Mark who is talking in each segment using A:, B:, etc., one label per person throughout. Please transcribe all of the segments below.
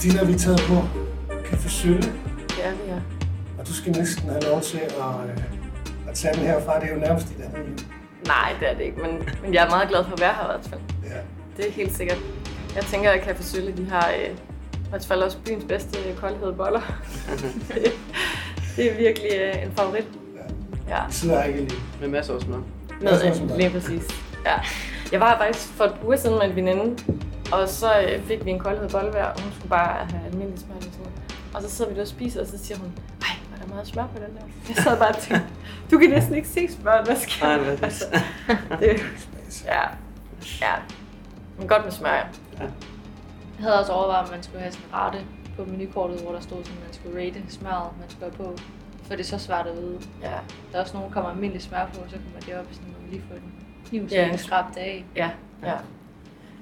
A: Christina, vi er taget på Café Sølle,
B: Det er vi, ja.
A: og du skal næsten have lov til at, øh, at tage den herfra. Det er jo nærmest dit andet.
B: Nej, det er det ikke, men, men jeg er meget glad for at være her i hvert fald.
A: Ja.
B: Det er helt sikkert. Jeg tænker, at Café Sølle, de har øh, i hvert fald også byens bedste koldhed boller. det, det er virkelig øh, en favorit. Ja,
A: Vi sidder ikke lige.
C: Med masser af smør.
B: med
A: Masser af smør.
B: øh, lige præcis. Ja. Jeg var faktisk for et par uger siden med en veninde, og så øh, fik vi en koldhed bolle hver, og hun skulle bare have almindelig smør og sådan noget. Og så sidder vi der og spiser, og så siger hun, ej, var der meget smør på den der? Jeg sad bare og tænkte, du kan næsten ikke se smør, hvad sker
C: Nej,
B: der?"
C: er det?
B: altså, det? Ja, ja. Men godt med smør, ja.
D: Jeg havde også overvejet, om man skulle have sådan en rate på menukortet, hvor der stod, at man skulle rate smøret, man skulle have på. For det er så svært at vide.
B: Ja,
D: Der er også nogen, der kommer almindelig smør på, så kommer det op, sådan, man lige får en kniv, så skrabe det af.
B: ja, ja.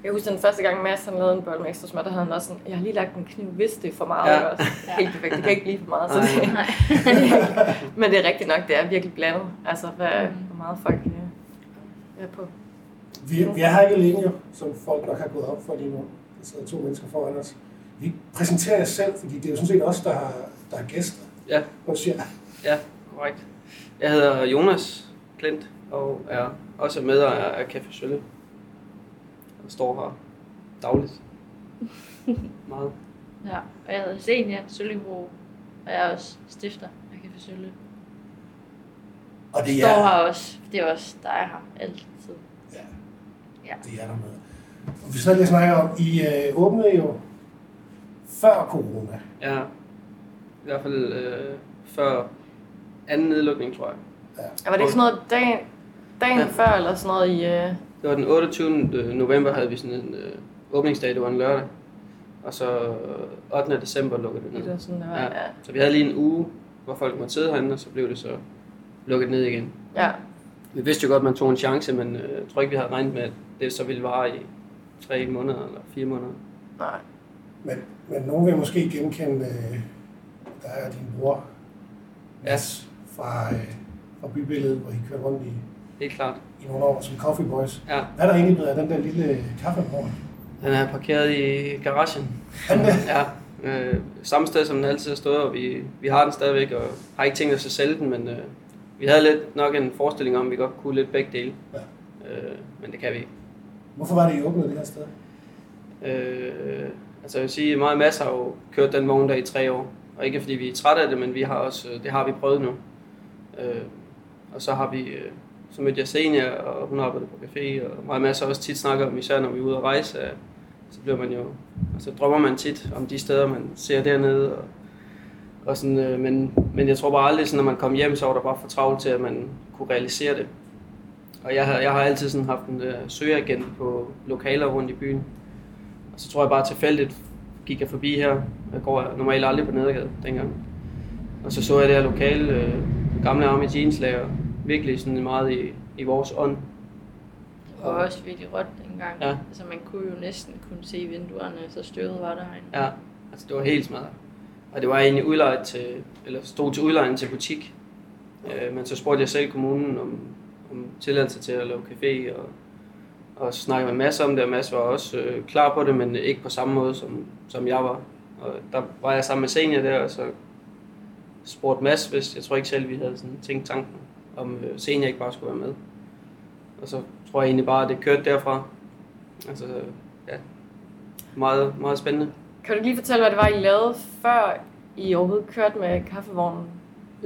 B: Jeg husker den første gang, Mads han lavede en bolle med ekstra smør, der havde han også sådan, jeg har lige lagt en kniv, hvis det er for meget.
C: Ja.
B: Ja. Også. Helt perfekt, det kan ikke blive for meget. Så
C: Nej.
B: det, men det er rigtigt nok, det er virkelig blandet. Altså, hvad,
D: Mm.
B: hvor meget folk øh, er på.
A: Vi, vi er her ikke alene jo, som folk nok har gået op for lige nu. Der sidder to mennesker foran os. Vi præsenterer jer selv, fordi det er jo sådan set os, der har, der er gæster
C: Ja.
A: hos jer.
C: Ja, korrekt. Jeg hedder Jonas Klint og er også medejer af Café Sølle. Og står her dagligt. Meget.
D: Ja, og jeg hedder Senia Søllingbro, og jeg er også stifter af Café Sølle.
A: Og det
D: Står
A: er
D: her også, det er også, der er her altid.
A: Ja.
D: Ja.
A: Det er der med. Og vi skal lige snakke om, I øh, åbnede jo før corona.
C: Ja, i hvert fald øh, før anden nedlukning, tror jeg.
B: Og var det ikke sådan noget dagen, dagen
C: Ja.
B: ja. før, eller sådan noget i... Øh,
C: Det var den 28. november, havde vi sådan en øh, åbningsdag, det var en lørdag. Og så øh, 8. december lukkede det ned.
B: det, sådan, det var,
C: Ja.
B: ja.
C: Så vi havde lige en uge, hvor folk måtte sidde herinde, og så blev det så lukket ned igen.
B: ja.
C: Vi vidste jo godt, at man tog en chance, men øh, jeg tror ikke, vi havde regnet med, at det så ville vare i tre måneder eller fire måneder.
B: Nej.
A: Men, men nogen vil måske genkende, øh, der er din bror, Mads, fra, øh, fra bybilledet, hvor I kørte rundt i,
C: Helt klart.
A: I nogle år som Coffee Boys.
C: Ja,
A: Hvad er der egentlig blevet af den der lille kaffebror?
C: den er parkeret i garagen. Ja, øh, samme sted, som den altid har stået, og vi, vi har den stadigvæk, og har ikke tænkt os at sælge den, men øh, vi havde lidt nok en forestilling om, at vi godt kunne lidt begge dele.
A: Ja.
C: Øh, men det kan vi ikke.
A: Hvorfor var det, I åbnede det her sted?
C: Øh, altså jeg vil sige, mig og Mads har jo kørt den vogn der i tre år. Og ikke fordi vi er trætte af det, men vi har også, det har vi prøvet nu. Øh, og så har vi, øh, så mødte jeg Senia, og hun arbejdede på café, og mig og Mads også tit snakker om, især når vi er ude at rejse, så bliver man jo, altså drømmer man tit om de steder, man ser dernede. Og, og sådan, øh, men, men jeg tror bare aldrig, sådan, når man kom hjem, så var der bare for travlt til, at man kunne realisere det. Og jeg har, jeg har altid sådan haft en øh, søgeagent på lokaler rundt i byen. Og så tror jeg bare tilfældigt gik jeg forbi her. Jeg går normalt aldrig på Nedergade dengang. Og så så jeg det her lokale, øh, gamle arme jeanslager. Virkelig sådan meget i, i vores ånd.
D: Og også virkelig rødt dengang.
C: Ja.
D: Altså man kunne jo næsten kunne se vinduerne, så støvet var der herinde.
C: Ja, altså det var helt smadret. Og det var egentlig udlejet til, eller stod til udlejning til butik. Øh, men så spurgte jeg selv kommunen om, om tilladelse til at lave café, og, og snakkede med Mads om det, og Mads var også øh, klar på det, men ikke på samme måde, som, som jeg var. Og der var jeg sammen med senior der, og så spurgte Mads, hvis jeg tror ikke selv, vi havde sådan tænkt tanken, om øh, ikke bare skulle være med. Og så tror jeg egentlig bare, at det kørte derfra. Altså, ja, meget, meget spændende.
B: Kan du lige fortælle, hvad det var, I lavede, før I overhovedet kørte med kaffevognen?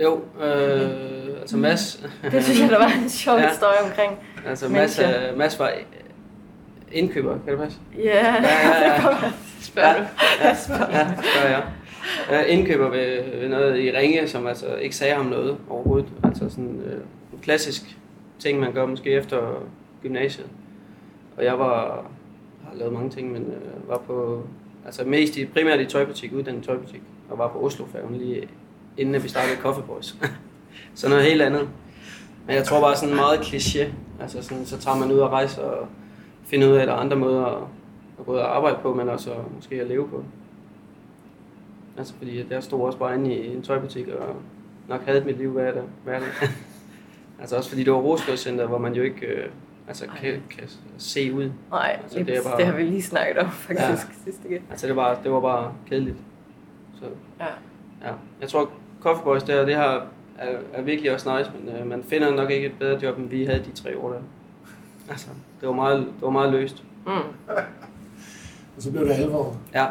C: Jo, øh, altså Mads,
B: Det synes jeg, der var en sjov
C: Ja.
B: ja. historie omkring.
C: altså Mads, øh, Mads var indkøber, kan det passe?
B: Ja,
C: Ja, ja, ja.
D: Spørger du?
C: Ja, ja, gør jeg. Øh, indkøber ved, ved noget i Ringe, som altså ikke sagde ham noget overhovedet. Altså sådan øh, en klassisk ting, man gør måske efter gymnasiet. Og jeg var, har lavet mange ting, men øh, var på, altså mest i, primært i tøjbutik, uddannet tøjbutik, og var på Oslofærgen lige inden at vi startede Coffee Boys. så noget helt andet. Men jeg tror bare sådan meget kliché. Altså sådan, så tager man ud og rejser og finder ud af, at der er andre måder at, at både arbejde på, men også måske at leve på. Altså fordi jeg stod også bare inde i en tøjbutik og nok havde mit liv hver dag. Hver dag. altså også fordi det var Rosgaard Center, hvor man jo ikke... Øh, altså,
B: Ej.
C: kan, kan se ud.
B: Nej,
C: Altså,
B: det,
C: det er bare-
B: det har vi lige snakket om faktisk ja. sidste gang.
C: Altså, det var, det var bare kedeligt. Så,
B: Ja.
C: ja. Jeg tror, Coffee Boys der, det her er, er virkelig også nice, men øh, man finder nok ikke et bedre job, end vi havde de tre år der. Altså, det var meget, det var meget løst.
B: Mm.
A: Og så blev det alvor.
C: Ja,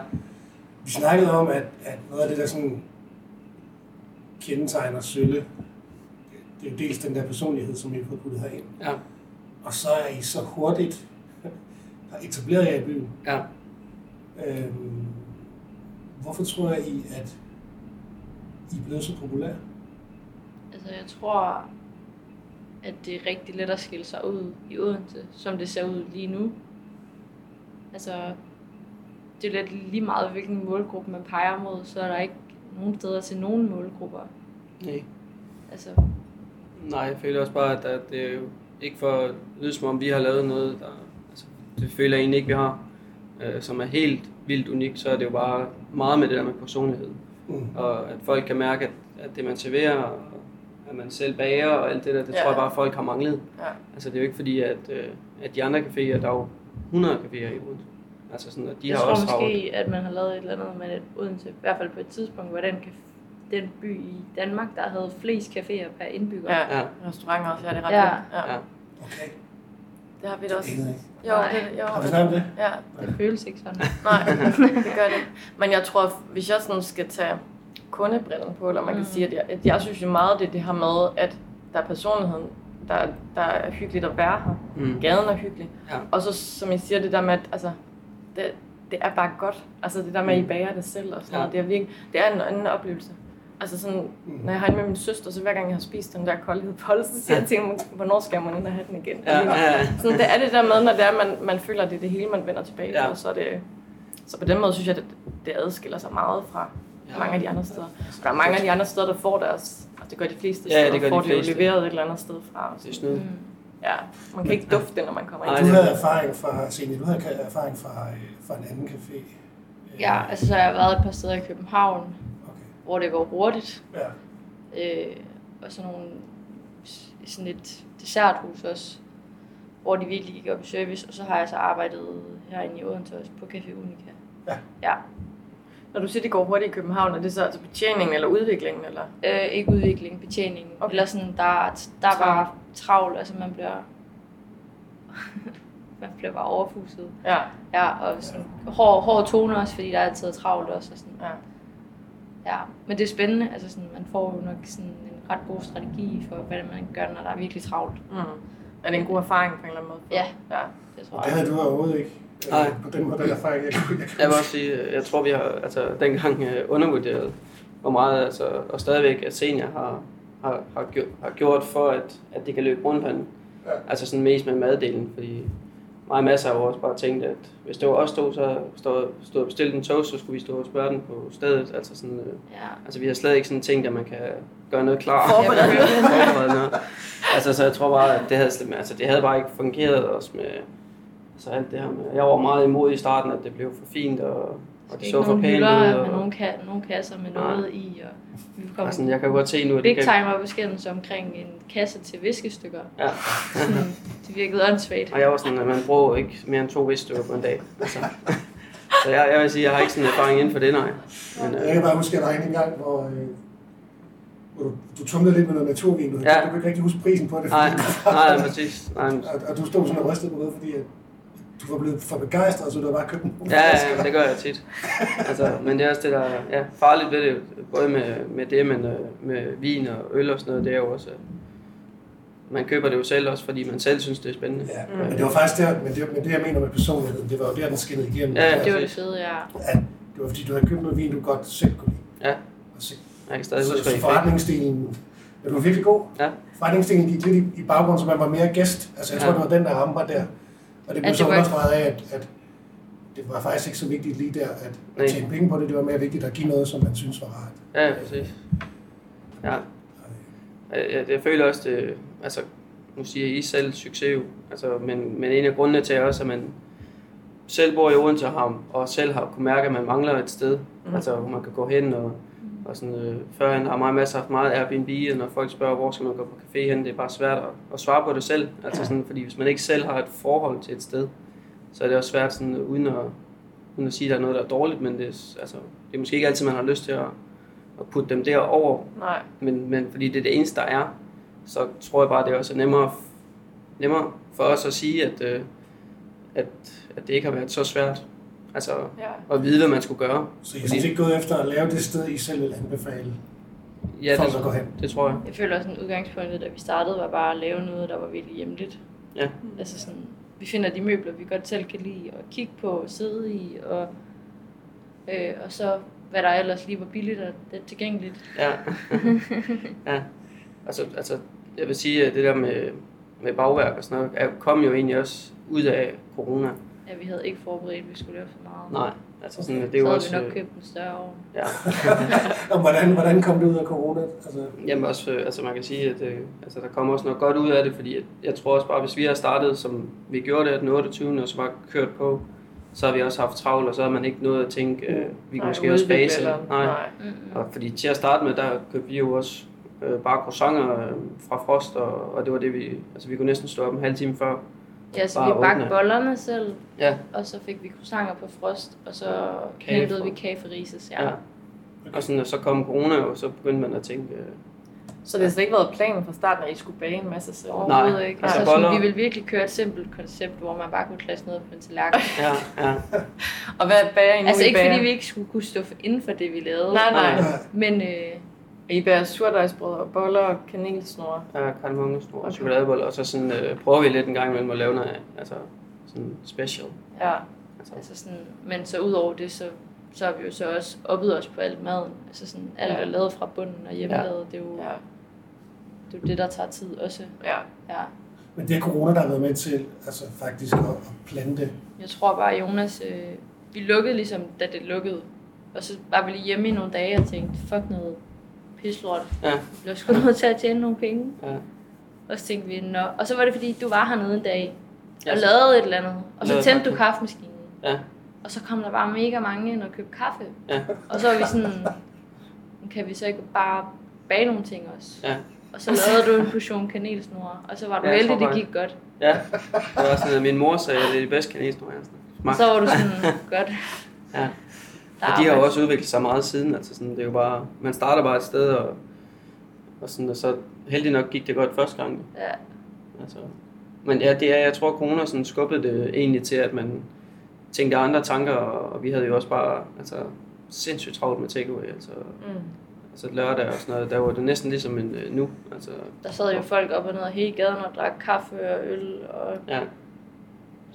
A: Vi snakkede om, at, at noget af det, der sådan kendetegner Sølle, det er jo dels den der personlighed, som I har fået puttet herind.
C: ja,
A: Og så er I så hurtigt har etableret jer i byen.
C: ja.
A: Øhm, hvorfor tror jeg, I, at I er blevet så populære?
D: Altså, jeg tror, at det er rigtig let at skille sig ud i Odense, som det ser ud lige nu. Altså, det er lidt lige meget, hvilken målgruppe man peger mod, så er der ikke nogen steder til nogen målgrupper.
C: Nej.
D: Altså,
C: Nej, jeg føler også bare, at det er jo ikke for at lyde som om, vi har lavet noget, der, altså, det føler jeg egentlig ikke, vi har, øh, som er helt vildt unikt, så er det jo bare meget med det der med personlighed.
A: Mm.
C: Og at folk kan mærke, at, at det man serverer, og at man selv bager og alt det der, det
B: Ja.
C: tror jeg bare, at folk har manglet.
B: Ja.
C: Altså det er jo ikke fordi, at, øh, at de andre caféer, der er jo 100 caféer i Odense. Altså sådan, at de
D: jeg
C: har
D: tror
C: også
D: måske,
C: travlt.
D: at man har lavet et eller andet med et Odense, i hvert fald på et tidspunkt, hvor den, kan, den by i Danmark, der havde flest caféer per indbygger.
B: Ja,
C: Ja.
B: restauranter også, ja, det er ret
D: Ja.
B: ja.
C: Ja.
A: Okay.
B: Det har vi da også. Jo,
D: Nej.
B: det, jo.
A: Har vi snakket om det?
B: Ja,
D: Det føles ikke sådan.
B: nej, det gør det. Men jeg tror, hvis jeg sådan skal tage kundebrillen på, eller man kan
D: Mm.
B: sige, at jeg, at jeg synes jo meget, det er det her med, at der er personligheden, der, der er hyggeligt at være her.
C: Mm.
B: Gaden er hyggelig.
C: Ja.
B: Og så, som jeg siger, det der med, at altså, det, det er bare godt. Altså det der med, at I
C: Mm.
B: bager det selv og sådan
C: Ja.
B: noget, det er virkelig, det er en anden oplevelse. Altså sådan,
A: Mm.
B: når jeg har en med min søster, så hver gang jeg har spist den der koldhed bolle, så siger jeg til hende, hvornår skal man ind og have den igen?
C: Ja, ja, ja.
B: Sådan, det er det der med, når det er, man, man føler, at det er det hele, man vender tilbage
C: Ja.
B: til, så er det... Så på den måde synes jeg, at det, det adskiller sig meget fra
C: Ja.
B: mange af de andre steder. Der er mange af de andre steder, der får deres... Altså det gør de fleste
C: Ja,
B: steder,
C: det gør de
B: får det jo
C: fleste.
B: leveret et eller andet sted fra.
C: Det er snyd.
D: Mm.
B: Ja, man kan ikke dufte det, når man kommer ind.
A: Du
C: det-
A: havde erfaring fra, Signe, du havde erfaring fra, øh, fra en anden café. Øh,
D: Ja, altså så har jeg været et par steder i København,
A: Okay.
D: hvor det går hurtigt.
A: Ja.
D: Øh, og sådan nogle, sådan et desserthus også, hvor de virkelig gik op i service. Og så har jeg så arbejdet herinde i Odense også på Café Unica.
A: Ja.
D: Ja.
B: Når du siger, det går hurtigt i København, er det så altså betjeningen eller udviklingen? Eller?
D: Øh, ikke udvikling, betjening.
B: Okay.
D: Eller sådan, der, der er bare travlt, altså man bliver... man bliver bare overfuset.
B: Ja,
D: Ja, og sådan hård, hård tone også, fordi der er altid travlt også. Og sådan.
B: ja.
D: Ja, men det er spændende. Altså sådan, man får jo nok sådan en ret god strategi for, hvad man gør, når der er virkelig travlt.
B: Mm. Er det en god erfaring på en eller anden måde?
D: Ja.
B: ja.
D: Det tror
A: Og det
D: jeg.
A: havde du overhovedet ikke. Øh,
C: Nej.
A: På den måde, den erfaring, jeg, jeg, jeg,
C: Jeg vil også sige, jeg tror, vi har altså, dengang øh, undervurderet, hvor meget, altså, og stadigvæk, at senior har, har, har, gjort, har gjort for, at, at de kan løbe rundt herinde.
A: Ja.
C: Altså sådan mest med maddelen, fordi mig og masser jo også bare tænkt, at hvis det var os to, så stod, stod bestilte en toast, så skulle vi stå og spørge den på stedet. Altså, sådan, øh,
D: Ja.
C: altså vi har slet ikke sådan tænkt, at man kan gøre noget klar.
B: Forberede noget.
C: Altså, så jeg tror bare, at det havde, altså, det havde bare ikke fungeret også med altså, alt det her med. Jeg var meget imod i starten, at det blev for fint, og, og det så for pænt ud.
D: med
C: Og,
D: nogle, ka- nogle kasser med
C: Nej.
D: noget i. Og vi kom
C: altså, jeg kan godt se nu, at
D: big
C: det kan,
D: time op skændes omkring en kasse til viskestykker.
C: Ja.
D: Sådan, det virkede åndssvagt.
C: Og jeg var sådan, at man bruger ikke mere end to visstykker på en dag. Altså. Så jeg, jeg vil sige, at jeg har ikke sådan en erfaring inden for det, nej. Men,
A: jeg
C: øh,
A: kan bare huske, at der er en gang, hvor, øh, hvor du, du tumlede lidt med noget naturvin. Du,
C: Ja.
A: du kunne ikke rigtig huske prisen på det.
C: nej, nej, præcis. Nej,
A: Og, og du stod sådan og rystede på noget, fordi at du var blevet for begejstret, så du bare købt en
C: Ja, ja, det gør jeg tit. Altså, men det er også det, der er ja, farligt ved det, både med, med det, men øh, med vin og øl og sådan noget, det er jo også, at man køber det jo selv også, fordi man selv synes, det er spændende.
A: Ja, men det var faktisk der, men det, men det jeg mener med personligheden, det var jo der, den skinnede igennem.
C: Ja, ja.
D: Det var det fede, ja.
A: At det var fordi, du havde købt noget vin, du godt selv kunne lide.
C: Ja.
A: Og så,
C: Jeg kan stadig
A: så,
C: huske,
A: så forretningsdelen, ja, du var virkelig god.
C: Ja.
A: Forretningsdelen gik lidt i, i baggrunden, så man var mere gæst. Altså jeg tror,
C: Ja.
A: det var den, der ramte mig der. Og det blev
D: Ja,
A: så
D: det
A: understreget af, at, at det var faktisk ikke så vigtigt lige der, at,
C: Nej.
A: at tjene penge på det. Det var mere vigtigt at give noget, som man synes var rart.
C: Ja, ja, præcis. Ja. Jeg, jeg, føler også, det, altså, nu siger I selv succes jo, altså, men, men en af grundene til er også, at man selv bor i Odense og, har, og selv har kunne mærke, at man mangler et sted, mm. altså, hvor man kan gå hen og, Og sådan, øh, førhen har meget masser haft meget Airbnb, og når folk spørger, hvor skal man gå på café hen, det er bare svært at, at svare på det selv. Altså sådan, fordi hvis man ikke selv har et forhold til et sted, så er det også svært sådan, uden, at, uden at sige, at der er noget, der er dårligt, men det er, altså, det er måske ikke altid, man har lyst til at, at putte dem derover.
B: Nej.
C: Men, men fordi det er det eneste, der er, så tror jeg bare, det er også nemmere, nemmere for os at sige, at, øh, at, at det ikke har været så svært. Altså
B: Ja.
C: at vide, hvad man skulle gøre.
A: Så I er sådan set gået efter at lave det sted, I selv vil anbefale
C: Ja,
A: folk
C: det,
A: at gå hen.
C: det tror jeg.
D: Jeg føler også, at udgangspunktet, da vi startede, var bare at lave noget, der var virkelig hjemligt.
C: Ja.
D: Altså sådan, vi finder de møbler, vi godt selv kan lide at kigge på og sidde i, og, øh, og så hvad der ellers lige var billigt og let tilgængeligt.
C: Ja. ja. Altså, altså, jeg vil sige, at det der med, med bagværk og sådan noget, er- kom jo egentlig også ud af corona.
D: Ja, vi havde ikke forberedt, at vi skulle lave så meget.
C: Nej, altså sådan, det
D: så
C: er jo
D: havde
C: også...
D: vi nok
C: øh,
D: købt en større ovn.
C: Ja.
A: Og hvordan, hvordan kom det ud af corona? Altså,
C: Jamen også, øh, altså man kan sige, at øh, altså, der kommer også noget godt ud af det, fordi at, jeg tror også bare, hvis vi har startet, som vi gjorde det den 28. og så bare kørt på, så har vi også haft travlt, og så har man ikke noget at tænke, øh, vi kan måske også base.
B: eller-
C: Nej.
B: Nej.
D: Mm-mm.
C: Og fordi til at starte med, der købte vi jo også øh, bare croissanter øh, fra Frost, og, og det var det, vi... Altså vi kunne næsten stå op en halv time før.
D: Ja, så vi bagte
C: åbne.
D: bollerne selv,
C: Ja,
D: og så fik vi croissanter på frost, og så hentede vi kage for rises. Ja.
C: ja. Og sådan, så kom corona, og så begyndte man at tænke... Øh,
B: Så det har slet ikke været planen fra starten, at I skulle bage en masse selv?
D: Overhovedet
C: Nej,
D: ikke.
C: altså
D: Altså, sådan, vi vil virkelig køre et simpelt koncept, hvor man bare kunne klasse noget på en tallerken.
C: ja, ja,
B: Og hvad bager I nu?
D: altså
B: I
D: ikke
B: bager?
D: fordi vi ikke skulle kunne stå for inden for det, vi lavede.
B: Nej, nej.
C: Nej.
D: Men øh,
B: I bager surdejsbrød og boller og kanelsnore.
C: ja kardemommesnor og
B: Okay.
C: chokoladeboller, og så sådan, øh, prøver vi lidt en gang imellem at lave noget, altså sådan special.
B: Ja.
C: Altså,
D: altså sådan, men så ud over det, så, så har vi jo så også oppet os på alt maden. Altså sådan, alt
B: Ja.
D: er lavet fra bunden og hjemmelavet. Det, er jo,
B: Ja.
D: det er jo det, der tager tid også.
B: ja.
D: Ja.
A: men det er corona, der har været med til altså, faktisk at, at plante.
D: Jeg tror bare, Jonas, øh, vi lukkede ligesom, da det lukkede. Og så var vi lige hjemme i nogle dage og tænkte, fuck noget pislort.
C: Ja.
D: Vi bliver sgu nødt til at tjene nogle penge.
C: ja.
D: Og så tænkte vi, Nå. Og så var det fordi, du var hernede en dag
C: Ja,
D: og
C: så-
D: lavede et eller andet. Og så tændte du
C: kaffe.
D: kaffemaskinen.
C: Ja.
D: Og så kom der bare mega mange ind og købte kaffe.
C: Ja.
D: Og så var vi sådan, kan vi så ikke bare bage nogle ting også?
C: Ja.
D: Og så lavede du en portion kanelsnore, og så var du
C: Ja,
D: heldig, det gik godt.
C: Ja, det var sådan, at min mor sagde, at det er de bedste kanelsnor, jeg har smagt.
D: så var du sådan, godt.
C: Ja.
D: Der
C: Og de har jo også udviklet sig meget siden. Altså sådan, det er jo bare, man starter bare et sted, og, og, sådan, og så heldig nok gik det godt første gang.
D: Ja,
C: Altså, men ja, det er, jeg tror, corona sådan skubbede det egentlig til, at man tænkte andre tanker, og, vi havde jo også bare altså, sindssygt travlt med takeaway. Altså,
B: Mm.
C: altså lørdag og sådan noget, der var det næsten ligesom en øh, nu. Altså,
D: der sad jo folk op og ned hele gaden og drak kaffe og øl, og
C: ja,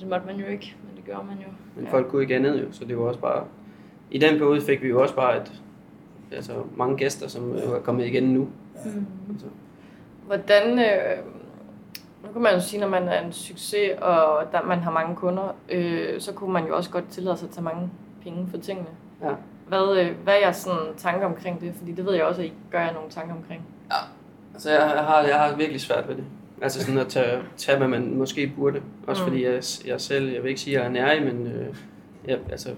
D: det måtte man jo ikke, men det gjorde man jo.
C: men
B: Ja.
C: folk kunne ikke andet jo, så det var også bare... I den periode fik vi jo også bare et, altså, mange gæster, som øh, var kommet igen nu.
D: Mm.
C: Altså,
B: Hvordan, øh, nu kan man jo sige, når man er en succes, og der, man har mange kunder, øh, så kunne man jo også godt tillade sig at tage mange penge for tingene.
C: Ja.
B: Hvad, øh, hvad er jeres sådan, tanker omkring det? Fordi det ved jeg også, at I gør jer nogle tanker omkring.
C: Altså, jeg, jeg, har, jeg har virkelig svært ved det. Altså sådan at tage, tage hvad man måske burde. Også
B: mm.
C: fordi jeg, jeg selv, jeg vil ikke sige, at jeg er nærig, men øh, jeg, altså,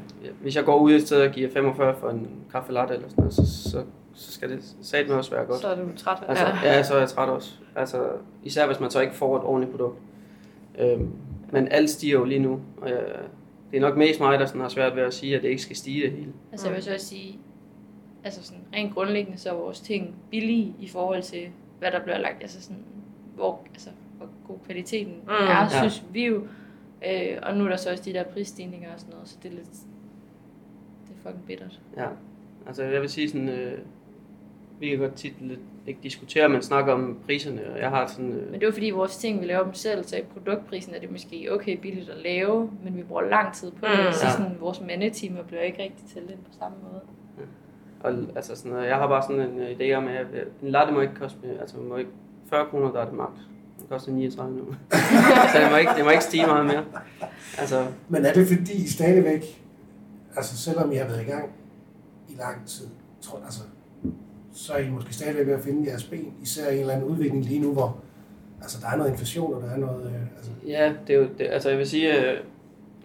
C: hvis jeg går ud et sted og giver 45 for en kaffe latte eller sådan noget, så, så, så skal det satme også være godt.
B: Så er du træt.
C: Altså, ja. ja, så er jeg træt også. Altså, især hvis man så ikke får et ordentligt produkt. Øhm, men alt stiger jo lige nu, og jeg, det er nok mest mig, der sådan har svært ved at sige, at det ikke skal stige det hele.
D: Altså jeg vil så også sige, altså sådan rent grundlæggende så er vores ting billige i forhold til, hvad der bliver lagt, altså sådan, hvor, altså, hvor god kvaliteten
B: Mm.
D: mm. er,
C: Ja.
D: synes vi jo. Øh, og nu er der så også de der prisstigninger og sådan noget, så det er lidt, det er fucking bittert.
C: Ja, altså jeg vil sige sådan, øh, vi kan godt tit lidt, ikke diskutere, men snakke om priserne, og jeg har sådan, øh,
D: Men det er jo fordi vores ting, vi laver dem selv, så i produktprisen er det måske okay billigt at lave, men vi bruger lang tid på det,
B: Mm.
D: så
C: Ja.
D: sådan, vores mandetimer bliver ikke rigtig talt ind på samme måde.
C: og, altså sådan, jeg har bare sådan en øh, idé om, at en latte må ikke koste, mere, altså må ikke, 40 kroner, der er det max. Det koster 39 nu. så det må, ikke, det må ikke stige meget mere. Altså,
A: Men er det fordi I stadigvæk, altså selvom I har været i gang i lang tid, tror, altså, så er I måske stadigvæk ved at finde jeres ben, især i en eller anden udvikling lige nu, hvor altså, der er noget inflation, og der er noget... Øh, altså,
C: Ja, det er jo, det, altså jeg vil sige, øh,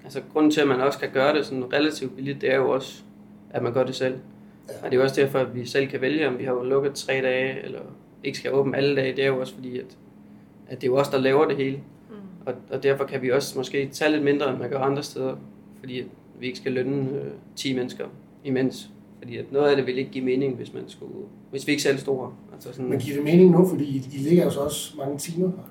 C: altså grunden til, at man også kan gøre det sådan relativt billigt, det er jo også, at man gør det selv. Og det er jo også derfor, at vi selv kan vælge, om vi har lukket tre dage, eller ikke skal åbne alle dage. Det er jo også fordi, at, at det er jo os, der laver det hele.
B: Mm.
C: Og, og derfor kan vi også måske tage lidt mindre, end man gør andre steder. Fordi vi ikke skal lønne øh, 10 mennesker imens. Fordi at noget af det vil ikke give mening, hvis, man skulle, hvis vi ikke selv stod her. Altså sådan,
A: Men giver det mening nu, fordi I, ligger jo så også mange timer her?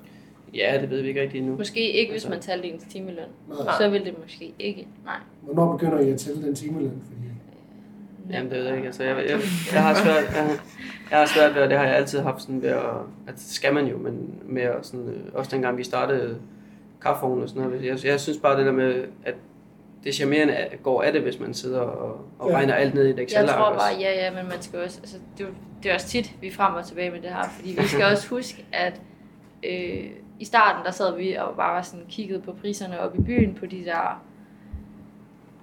C: Ja, det ved vi ikke rigtig endnu.
D: Måske ikke, hvis
C: Altså-
D: man talte ens timeløn.
A: Nej.
D: Så vil det måske ikke. Nej.
A: Hvornår begynder I at tælle den timeløn? Fordi
C: Jamen, det ved jeg ikke. Altså, jeg, jeg, jeg, har svært, jeg, jeg har svært ved, og det har jeg altid haft sådan ved at, at skal man jo, men med at sådan, øh, også dengang vi startede kaffevognen og sådan noget. Jeg, jeg synes bare det der med, at det charmerende er- går af det, hvis man sidder og, og
A: Ja.
C: regner alt ned i et excel
D: Jeg tror bare, ja, ja, men man skal også, altså, det, er det er også tit, vi er frem og tilbage med det her, fordi vi skal også huske, at øh, i starten, der sad vi og bare sådan kiggede på priserne op i byen, på de der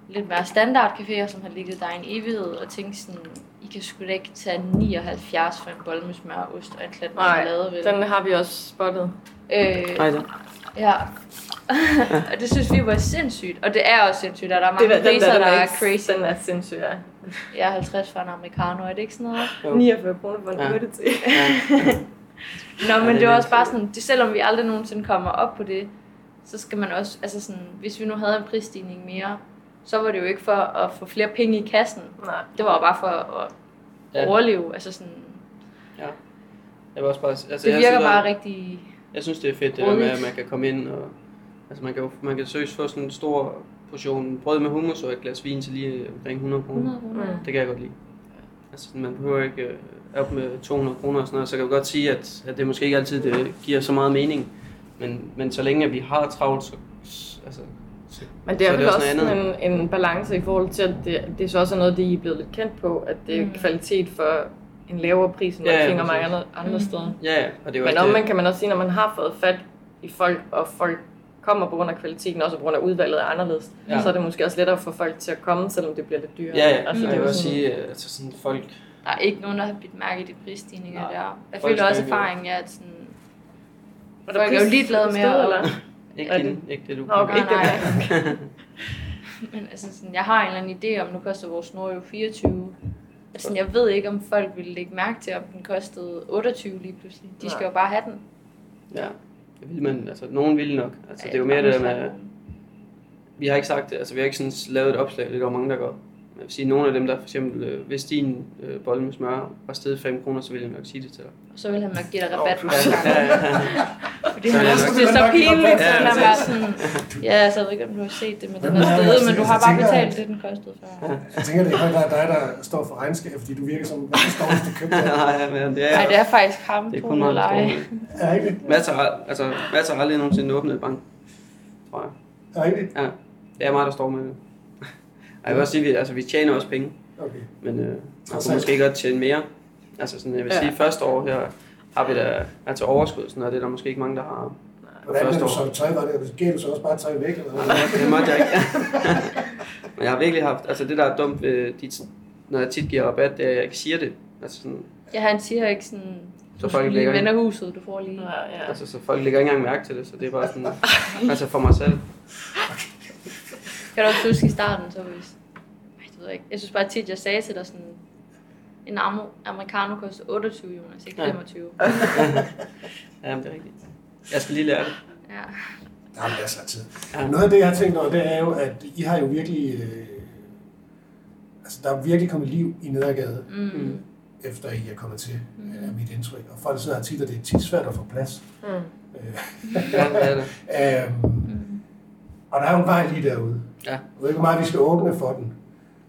D: lidt mere standard caféer, som har ligget der i en evighed, og tænkte sådan, I kan sgu da ikke tage 79 for en bolle med smør, ost og en klat
B: Nej,
D: marmelade, vel?
B: den har vi også spottet.
D: Øh,
C: Nej,
D: ja. og det synes vi var sindssygt, og det er også sindssygt, at der er mange
B: Det der, den
D: priser,
B: der,
D: der,
B: den
D: er crazy.
B: Den er sindssyg, ja.
D: Ja, 50 for en americano, er det ikke sådan noget?
C: Jo.
B: 49 kroner for en
C: Ja.
B: urte til.
C: Ja.
D: Nå,
C: Ja,
D: men
C: det
D: det,
C: er
D: var også bare sådan, det, selvom vi aldrig nogensinde kommer op på det, så skal man også, altså sådan, hvis vi nu havde en prisstigning mere, så var det jo ikke for at få flere penge i kassen.
B: Nej.
D: Det var jo bare for at
C: Ja.
D: overleve. Altså sådan,
C: Jeg vil også bare, altså,
D: det
C: jeg
D: virker
C: synes,
D: bare
C: at-
D: rigtig...
C: Jeg synes, det er fedt, det der med, at man kan komme ind og... Altså, man kan, jo- man kan seriøst få sådan en stor portion brød med hummus og et glas vin til lige omkring 100 kroner.
D: 100 kroner.
B: Mm.
C: Det kan jeg godt lide. Altså, man behøver ikke øh, op med 200 kroner og sådan noget, så kan jeg godt sige, at, at det måske ikke altid det giver så meget mening. Men, men så længe vi har travlt, så, altså, så,
B: Men det er
C: så
B: vel også sådan en, en balance i forhold til, at det, det så også er noget, det I er blevet lidt kendt på, at det er
D: Mm.
B: kvalitet for en lavere pris, end man
C: Ja, ja,
B: finder mange andre, andre
D: Mm.
B: steder.
C: Ja, ja, og det er jo
B: Men
C: også
B: omvendt
C: det,
B: kan man også sige, når man har fået fat i folk, og folk kommer på grund af kvaliteten, også på grund af udvalget er anderledes,
C: Ja.
B: ja. så er det måske også lettere for folk til at komme, selvom det bliver lidt dyrere.
C: Ja, ja,
B: altså,
C: altså,
B: det
C: jeg
B: er
C: vil
B: jo
C: også sige, øh, altså sådan folk,
D: Der er ikke nogen, der har bidt mærke i de prisstigninger
C: Nej.
D: der. Jeg føler også erfaringen er, at sådan,
B: Er der
D: folk er jo ligeglade med at-
B: eller?
C: Ikke, din, ikke det, du
B: Nå, okay, ikke
D: nej. Men altså sådan, jeg har en eller anden idé om, nu koster vores snor jo 24. Altså, jeg ved ikke, om folk ville lægge mærke til, om den kostede 28 lige pludselig. De skal
B: Nej.
D: jo bare have den.
C: Ja, det vil man, altså nogen vil nok. Altså det er jo mere det der med, vi har ikke sagt det, altså vi har ikke sådan lavet et opslag, det er der mange, der gør. Jeg vil sige, nogle af dem, der for eksempel, øh, hvis din øh, bolle med smør var stedet 5 kroner, så ville jeg nok sige det til dig.
D: Og så vil han nok give dig rabat første gang.
C: Ja, ja, ja.
D: Fordi
C: Så
D: han
C: nok-
D: det er så pinligt, så
C: Ja,
D: han
C: ja.
D: bare sådan, ja, så jeg ved ikke, om du har set det, men den er stedet,
A: altså,
D: men du har bare betalt det, den kostede før.
A: Jeg tænker, det er høj dig, der står for regnskab, fordi du virker som verdens dårligste købmand.
C: Nej, ja, men det er,
D: Nej, det er faktisk ham,
C: det er kun
D: ej.
C: står
A: Er ikke det?
C: Mads har, altså, Mads har aldrig nogensinde åbnet et bank, tror jeg.
A: Er ikke det?
C: Ja, det er mig, der står med det. Jeg vil også sige, at vi, altså, vi tjener også penge,
A: Okay.
C: men øh, man
A: Trods
C: kunne måske godt tjene mere. Altså sådan, jeg vil
B: Ja.
C: sige, første år her har vi da altså overskud, sådan, og det er der måske ikke mange, der har.
A: Hvordan
C: Første
A: er du
C: år.
A: så tøj? Var det? Giver du så også bare tøj væk? Eller?
C: Det måtte jeg ikke. Men jeg har virkelig haft, altså det der er dumt ved, de, når jeg tit giver rabat, det er, at jeg ikke siger det. Altså sådan,
D: Ja, han siger ikke sådan,
C: Så
D: du
C: folk lægger
D: vende huset, du får lige.
B: Ja, ja.
C: altså, så folk lægger ikke engang mærke til det, så det er bare sådan, altså for mig selv.
D: Kan du også huske i starten, så hvis... Ej, det ved jeg ikke. Jeg synes bare tit, jeg sagde til dig sådan, en am- americano koster 28, Jonas, ikke
C: Ja.
D: 25.
C: Ja, men det er rigtigt. Jeg skal lige lære det.
D: Ja.
A: Der er masser af tid.
C: Ja.
A: Noget af det, jeg har tænkt over, det er jo, at I har jo virkelig... Øh, altså, der er virkelig kommet liv i Nedergade,
D: Mm.
C: Mm.
A: efter I er kommet til,
D: Mm.
A: er mit indtryk. Og folk sidder her tit, og det er tit svært at få plads.
B: Mm.
A: Øh,
C: Ja, det er det.
A: øhm,
D: Mm.
A: Og der er jo en vej lige derude.
C: Ja.
A: Jeg ved ikke, hvor meget vi skal åbne for den.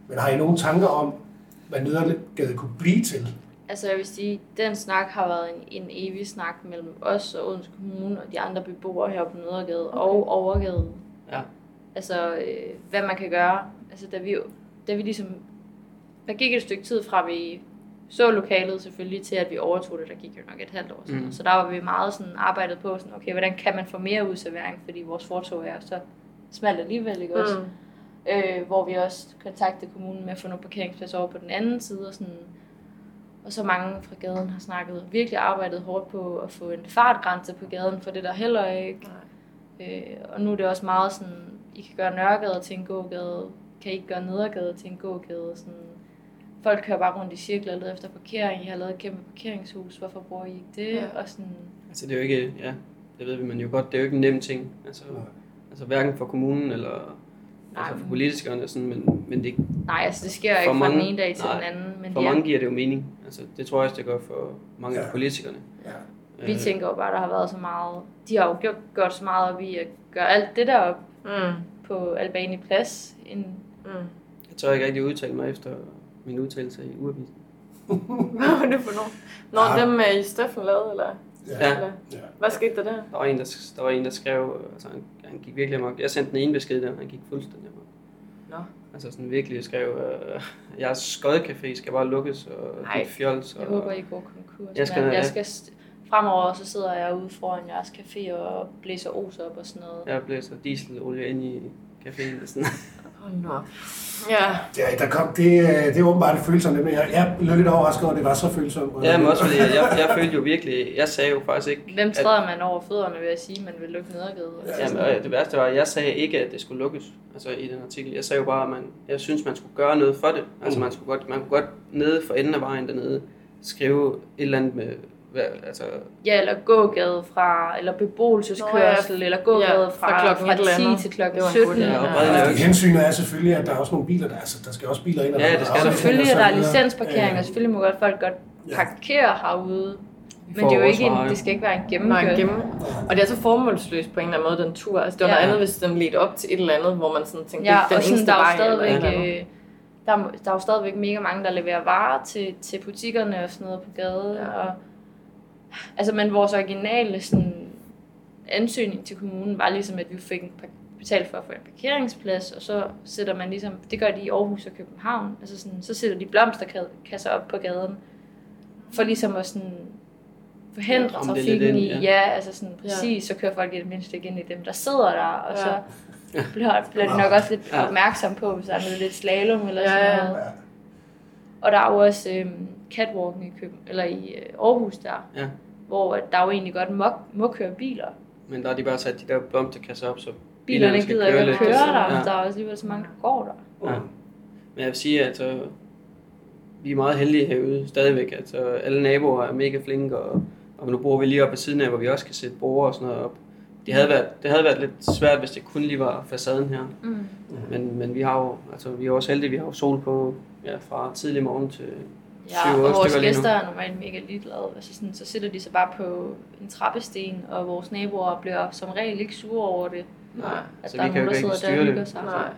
A: Men har I nogle tanker om, hvad Nedergade kunne blive til?
D: Altså jeg vil sige, den snak har været en, en evig snak mellem os og Odense Kommune og de andre beboere her på Nedergade okay. og Overgade.
C: Ja.
D: Altså, øh, hvad man kan gøre. Altså, da vi, da vi ligesom... Der gik et stykke tid fra, vi så lokalet selvfølgelig til, at vi overtog det. Der gik jo nok et halvt år siden.
C: Mm.
D: Mm. Så der var vi meget sådan arbejdet på, sådan, okay, hvordan kan man få mere udservering, fordi vores fortog er så smalt alligevel, ikke også?
B: Mm.
D: øh, hvor vi også kontaktede kommunen med at få nogle parkeringspladser over på den anden side. Og, sådan. og så mange fra gaden har snakket, virkelig arbejdet hårdt på at få en fartgrænse på gaden, for det er der heller ikke. Øh, og nu er det også meget sådan, I kan gøre Nørregade til en gågade, kan I ikke gøre Nedergade til en gågade. Sådan. folk kører bare rundt i cirkler og leder efter parkering. Jeg har lavet et kæmpe parkeringshus, hvorfor bruger I ikke det?
B: Ja.
D: Og sådan,
C: Altså det er jo ikke, ja, det ved vi man jo godt, det er jo ikke en nem ting. Altså,
A: Nej.
C: Altså hverken for kommunen eller
D: Nej,
C: altså for politikerne, sådan, men, men det,
D: nej, altså det sker
C: For
D: ikke fra
C: mange-
D: den ene dag til
C: nej,
D: den anden. Men
C: for
D: det er,
C: mange giver det jo mening. Altså, det tror jeg også, det gør for mange
A: Ja.
C: af politikerne.
A: Ja.
D: vi
C: Øh,
D: tænker jo bare, at der har været så meget... De har jo gjort, gjort så meget op i at gøre alt det der op
B: Mm.
D: på Albani Plads. En,
B: Mm.
C: Jeg tør ikke rigtig udtale mig efter min udtalelse i uavisen.
B: Hvad var det for nogen? Nå,
A: Ja.
B: dem øh, i Steffen lavede, eller?
C: Ja.
B: eller?
A: ja.
B: Hvad skete der der?
C: Der var en, der, der, var en, der skrev, altså han, han gik virkelig amok. Jeg sendte den ene besked der, han gik fuldstændig amok.
B: Nå.
C: Altså sådan virkelig skrev, øh, jeres skodcafé skal bare lukkes, og
B: Ej.
C: dit fjols. Og,
D: jeg håber, I går konkurs.
C: Jeg skal- ja.
D: jeg skal st- fremover så sidder jeg ude foran jeres café og blæser os op og sådan noget.
C: Jeg blæser dieselolie ind i caféen. og Sådan.
B: Hold nu op. Ja.
A: Ja, der kom, det, øh, det er åbenbart det følsomt, men jeg, jeg blev lidt overrasket over, at det var så følsomt.
C: Ja, men også fordi jeg, jeg, følte jo virkelig, jeg sagde jo faktisk ikke,
D: Hvem
C: at,
D: træder man over fødderne ved at sige, at man vil lukke nedergade?
A: Ja,
C: jamen, og det værste var, at jeg sagde ikke, at det skulle lukkes, altså i den artikel. Jeg sagde jo bare, at man, jeg synes, man skulle gøre noget for det. Altså
A: Mm.
C: man, skulle godt, man kunne godt nede for enden af vejen dernede, skrive et eller andet med, hvad, altså,
D: Ja, eller gågade fra, eller beboelseskørsel,
B: Nå,
D: eller gågade
B: Ja,
D: fra,
B: fra klokken
D: fra
B: et eller
D: 10
B: andet.
D: til klokken
B: Det var en
D: 17.
B: god idé.
C: Ja, er
A: Fordi
C: ikke-
A: hensynet er selvfølgelig, at der er også nogle biler, der, altså, der skal også biler ind. og
C: Ja, det skal
A: er
C: der.
D: Selvfølgelig er der licensparkering, og selvfølgelig må godt folk godt
A: Ja.
D: parkere herude. Men det er jo ikke en, det skal ikke være en
B: en
D: gennemkørsel.
B: gemme. Og det er så formålsløst på en eller anden måde, den tur. Altså, det var
D: Ja.
B: noget andet, hvis den ledte op til et eller andet, hvor man sådan tænkte,
D: Ja,
B: det er den
D: og sådan,
B: eneste
D: der er
B: vej.
D: jo stadigvæk,
B: eller andet.
D: øh, der, er, der er jo stadigvæk mega mange, der leverer varer til, til butikkerne og sådan noget på gaden.
B: Ja.
D: Ja. Og, altså, men vores originale sådan, ansøgning til kommunen var ligesom, at vi fik en par- betalt for at få en parkeringsplads, og så sætter man ligesom, det gør de i Aarhus og København, altså sådan, så sætter de blomsterkasser op på gaden, for ligesom at sådan forhindre
C: Ja,
D: ja, trafikken
C: lidt
D: i,
C: ind,
D: ja.
C: ja.
D: ja, altså sådan præcis, så kører folk i det mindste ikke ind i dem, der sidder der, og
B: Ja.
D: så bliver, bliver de nok også lidt
C: Ja.
D: opmærksom på, hvis der er noget lidt slalom eller
B: Ja,
D: sådan
B: ja.
D: noget.
A: Ja.
D: Og der er jo også øhm, catwalken i Køben, eller i øh, Aarhus der,
C: Ja.
D: hvor at der jo egentlig godt må, må køre biler.
C: men der har de bare sat de der blomsterkasser op, så
D: Bilerne
C: skal
D: gider ikke at køre der,
C: Ja.
D: der er også alligevel så mange, der går der.
C: Ja. Men jeg vil sige, at øh, vi er meget heldige herude stadigvæk. Øh, alle naboer er mega flinke, og, og nu bor vi lige oppe ved siden af, hvor vi også kan sætte borde og sådan noget op. Det havde, været, det havde været lidt svært, hvis det kun lige var facaden her.
D: Mm.
C: Men, men vi har jo, altså vi er også heldige, vi har jo sol på ja, fra tidlig morgen til
D: Ja, og vores gæster er normalt mega ligeglade. Altså sådan, så sætter de sig bare på en trappesten, og vores naboer bliver som regel ikke sure over det.
B: Nej.
D: At
C: Så
D: der
C: vi
D: er
C: kan jo
D: nogen, der sidder der
C: styre
D: og
C: det.
D: hygger sig.
B: Nej.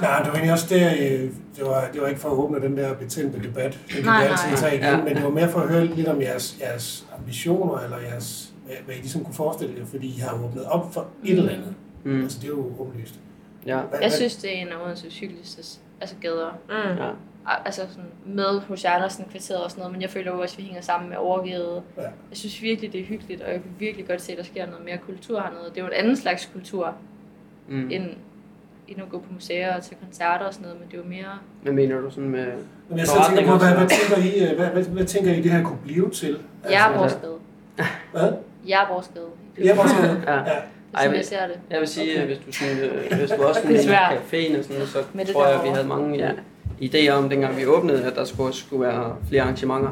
A: Nej, det var egentlig også der, øh, det var, det var ikke for at åbne den der betændte debat, den kan
D: Nej,
A: vi altid
D: nej.
A: tage igen,
C: Ja.
A: men det var mere for at høre lidt om jeres, jeres ambitioner, eller jeres, hvad, hvad I ligesom kunne forestille jer, fordi I har åbnet op for et eller andet.
C: Mm.
A: Altså, det er jo åbenlyst.
C: Ja,
A: Hvad,
D: Jeg synes, det er en af Odenses hyggeligste altså gader.
B: Mm.
C: ja.
D: altså sådan med hos Andersen kvarteret og sådan noget, men jeg føler jo også, at vi hænger sammen med Overgade.
A: Ja.
D: Jeg synes virkelig, det er hyggeligt, og jeg kan virkelig godt se, at der sker noget mere kultur hernede. Det er jo en anden slags kultur,
C: Mm.
D: end, end at gå på museer og til koncerter og sådan noget, men det er jo mere...
C: Hvad mener du sådan med...
A: Men jeg selv tænker på, hvad, hvad, tænker I, øh, hvad, hvad, hvad tænker I, det her kunne blive til?
D: Jærborgsgade.
A: Hvad?
D: Jærborgsgade.
A: Jeg bare sådan,
C: Ja.
A: ja.
D: Det er
C: Ej,
D: jeg ser det.
C: Jeg vil sige,
A: Okay.
C: hvis du, sådan, øh, hvis du også
D: er
C: sådan
D: svært.
C: caféen og sådan, så
D: Med
C: tror jeg, at vi havde mange ja, idéer om, dengang vi åbnede, at der skulle, skulle være flere arrangementer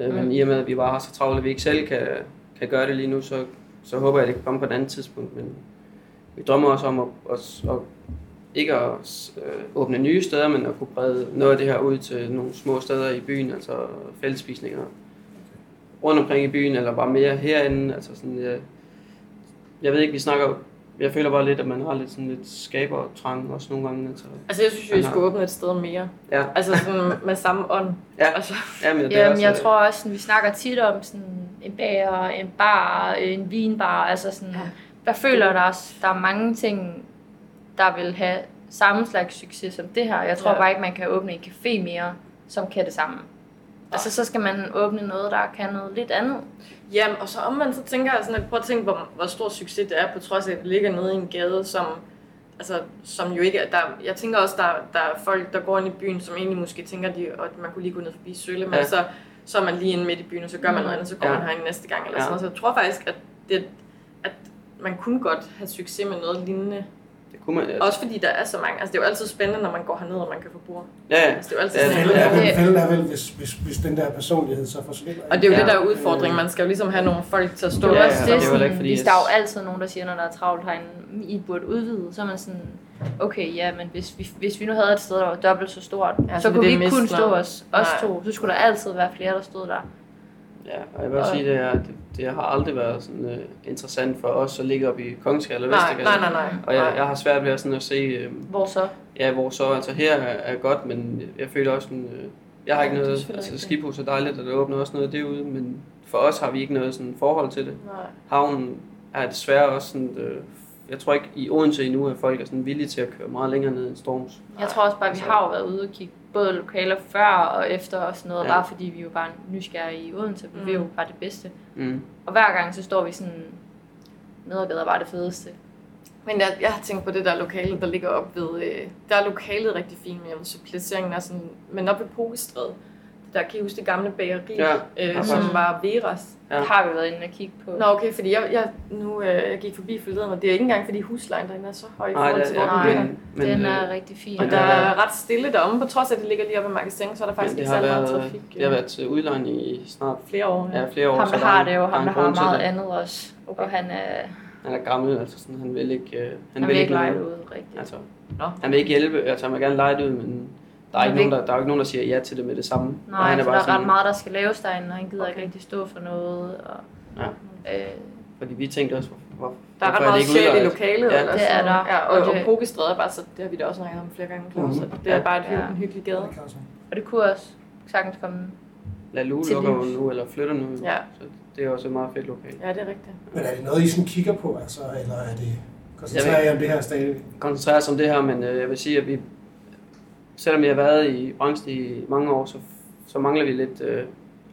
C: her. Øh, Men
B: Mm.
C: i og med, at vi bare har så travlt, at vi ikke selv kan, kan gøre det lige nu, så, så håber jeg, at det kan komme på et andet tidspunkt. Men vi drømmer også om at, at, at ikke at øh, åbne nye steder, men at kunne brede noget af det her ud til nogle små steder i byen, altså fællesspisninger rundt omkring i byen, eller bare mere herinde. Altså sådan, jeg, jeg ved ikke, vi snakker, jeg føler bare lidt, at man har lidt sådan lidt skabertrang også nogle gange. Altså,
B: Altså, jeg synes, vi skulle åbne et sted mere.
C: ja,
B: Altså sådan med samme ånd.
C: ja,
B: Altså,
C: ja, men det
D: Jamen,
C: også,
D: jeg tror også, sådan, vi snakker tit om sådan en bager, en bar, en vinbar, altså sådan,
B: Ja.
D: jeg føler, der er, der er mange ting, der vil have samme slags succes som det her. Jeg tror
B: Ja.
D: bare ikke, man kan åbne en café mere, som kan det samme. Altså, så skal man åbne noget, der kan noget lidt andet.
B: Jamen, og så omvendt, så tænker jeg sådan, at prøv at tænke, hvor, hvor stor succes det er, på trods af, at det ligger nede i en gade, som, altså, som jo ikke er, der, jeg tænker også, der, der er folk, der går ind i byen, som egentlig måske tænker, de, at man kunne lige gå ned forbi Sølle, men
C: Ja.
B: så, så er man lige inde midt i byen, og så gør man
D: Mm.
B: noget andet, så går
C: Ja.
B: man herind næste gang, eller
C: Ja.
B: sådan noget. Så jeg tror faktisk, at, det, at man kunne godt have succes med noget lignende
C: Det kunne man, altså,
B: Også fordi der er så mange. Altså, det er jo altid spændende, når man går herned, og man kan få bord.
C: ja, ja.
B: Altså, det er jo altid
C: Ja,
B: sådan,
A: Fælden er, vel, fælden er vel, hvis, hvis, hvis den der personlighed så forsvinder.
B: Og det er jo
C: Ja.
B: det, der er udfordringen. Man skal jo ligesom have nogle folk til at stå
D: Det er
C: Ja,
D: jo også
C: ja,
D: det,
C: det er heller ikke,
D: sådan,
C: fordi
D: hvis
C: jeg-
D: der er jo altid nogen, der siger, når der er travlt herinde, I burde udvide, så er man sådan, okay, ja, men hvis vi, hvis vi nu havde et sted, der var dobbelt så stort,
B: Ja,
D: ja,
B: så
D: så, kunne vi
B: det
D: ikke kun stå os, os
B: Nej.
D: to, så skulle der altid være flere, der stod der.
C: Ja, og jeg vil også
D: Og-
C: sige, det, er, det, har aldrig været sådan, uh, interessant for os at ligge op i Kongsgade eller Vestergade.
B: nej, nej, nej.
C: Og jeg, jeg har svært ved at, sådan at se, uh,
D: Hvor så?
C: ja, hvor så, altså her er, er godt, men jeg føler også, sådan, uh, jeg har ikke
B: Ja, er
C: noget, altså skibhus er dejligt, og der åbner også noget derude, men for os har vi ikke noget sådan forhold til det.
B: Nej.
C: Havnen er desværre også sådan, uh, jeg tror ikke i Odense endnu, at folk er sådan villige til at køre meget længere ned end Storms.
D: Jeg tror også bare, vi har jo været ude og kigge både lokaler før og efter og sådan noget,
C: Ja.
D: bare fordi vi jo bare er nysgerrige i Odense, vi
B: Mm.
D: vil jo bare det bedste.
C: Mm.
D: Og hver gang så står vi sådan, Nedergade er bare det fedeste.
B: Men jeg, jeg har tænkt på det der lokale, der ligger op ved... Øh, der er lokalet rigtig fint, men jeg synes, placeringen er sådan... Men op ved Pokestræde, det der, kan I huske det gamle bageri,
C: Ja,
B: øh,
C: ja,
B: som var Veras?
C: Ja.
D: Ja. Det har vi været inde og kigge på.
B: Nå, okay, fordi jeg, jeg, nu, øh, jeg gik forbi forleden, og det er ikke engang, fordi huslejen derinde er så høj i
C: Nej,
B: forhold
C: det,
B: til,
C: ja,
B: hvor ligger.
C: men,
D: Den
C: øh,
D: er rigtig fin.
B: Og der
C: er-
B: ret stille deromme, på trods af, at det ligger lige oppe ved magasin, så er der faktisk
C: det
B: ikke særlig meget trafik.
C: det har været til udlejning i snart
B: flere år.
C: ja, flere år.
D: ham,
C: så
D: der har det, jo ham, der har meget
C: det.
D: andet også.
B: Okay.
D: Og han er,
C: Han er gammel, altså sådan, han vil ikke, øh, han,
D: han vil ikke lege det ud rigtigt.
C: Altså,
B: Nå.
C: han vil ikke hjælpe, altså han vil gerne lege det ud, men der er, ikke nogen, der, der er jo ikke nogen, der siger ja til det med det samme. Og
D: Nej,
C: han
D: for der er
C: sådan,
D: ret meget, der skal laves derinde, og han gider
B: Okay.
D: ikke rigtig stå for noget. Og,
C: Ja.
D: øh,
C: Fordi vi tænkte også, hvor,
B: Der er ret meget sjæl i lokalet.
C: Ja.
B: eller
D: Det er der.
B: Ja, og,
D: Og
B: og,
D: det-
B: Pokestræde er bare så, det har vi da også snakket om flere gange, Claus.
A: Mhm.
B: Så det er
C: Ja.
B: bare et,
D: Ja.
B: en hyggelig gade.
D: Og det kunne også sagtens komme.
C: Lalu lukker jo
D: livs.
C: nu, eller flytter nu.
B: Ja.
C: Så det er også et meget fedt lokal.
B: Ja, det er rigtigt.
A: Men er det noget, I sådan kigger på, altså, eller er det koncentrerer I om det her stadig?
C: Koncentrere os om det her, men øh, jeg vil sige, at vi, selvom jeg har været i branchen i mange år, så, så mangler vi lidt, øh,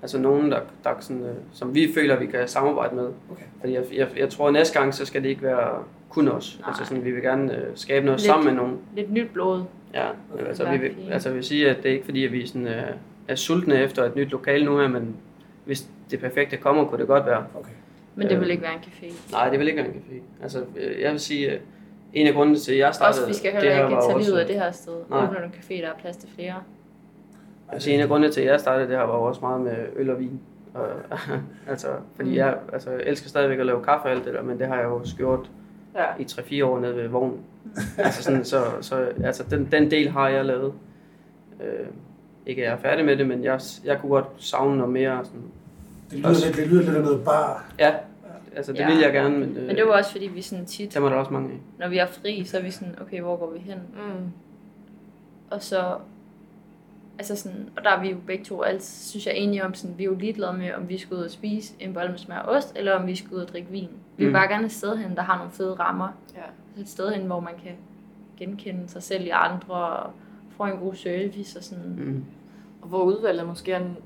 C: altså nogen, der, der sådan, øh, som vi føler, vi kan samarbejde med.
A: Okay.
C: Fordi jeg, jeg, jeg tror, at næste gang, så skal det ikke være kun os.
D: Nej.
C: Altså sådan, vi vil gerne øh, skabe noget
D: Lidt.
C: sammen med nogen.
D: Lidt nyt blod.
C: Ja,
A: Okay.
C: altså, vi vil, altså jeg vil sige, at det er ikke fordi, at vi sådan, øh, er sultne efter et nyt lokale nu her, men hvis det perfekte kommer, kunne det godt være.
A: Okay.
D: Men det
C: Øh.
D: vil ikke være en café.
C: Nej, det vil ikke være en café. Altså, øh, jeg vil sige, at en af grundene til, at jeg startede
D: Også, vi skal
C: det
D: heller
C: her,
D: ikke tage livet af det her sted.
C: Nej.
D: Åbne en café, der er plads til flere.
C: Altså en af grundene til, at jeg startede det her, var også meget med øl og vin. Og, altså, fordi
B: Mm.
C: jeg, altså, jeg elsker stadigvæk at lave kaffe og alt det der, men det har jeg jo også gjort
B: Ja.
C: i 3-4 år nede ved vognen. altså sådan, så, så altså, den, den del har jeg lavet. Øh, ikke at jeg er færdig med det, men jeg, jeg kunne godt savne noget mere. Sådan,
A: Det lyder,
C: Også-
A: lidt, det lyder lidt af noget bar.
C: ja, altså det
D: Ja.
C: vil jeg gerne, men, øh,
D: Men det var også fordi, vi sådan tit,
C: dem er der også mange af.
D: når vi er fri, så er vi sådan, okay, hvor går vi hen?
B: Mm.
D: Og så, altså sådan, og der er vi jo begge to altid, synes jeg, enige om, sådan, vi er jo ligeglade med, om vi skal ud og spise en bolle med smør og ost, eller om vi skal ud og drikke vin. Vi vil
C: Mm.
D: bare gerne et sted hen, der har nogle fede rammer.
B: Ja.
D: Et sted hen, hvor man kan genkende sig selv i andre, og få en god service og sådan.
C: Mm.
B: Og hvor udvalget måske er en,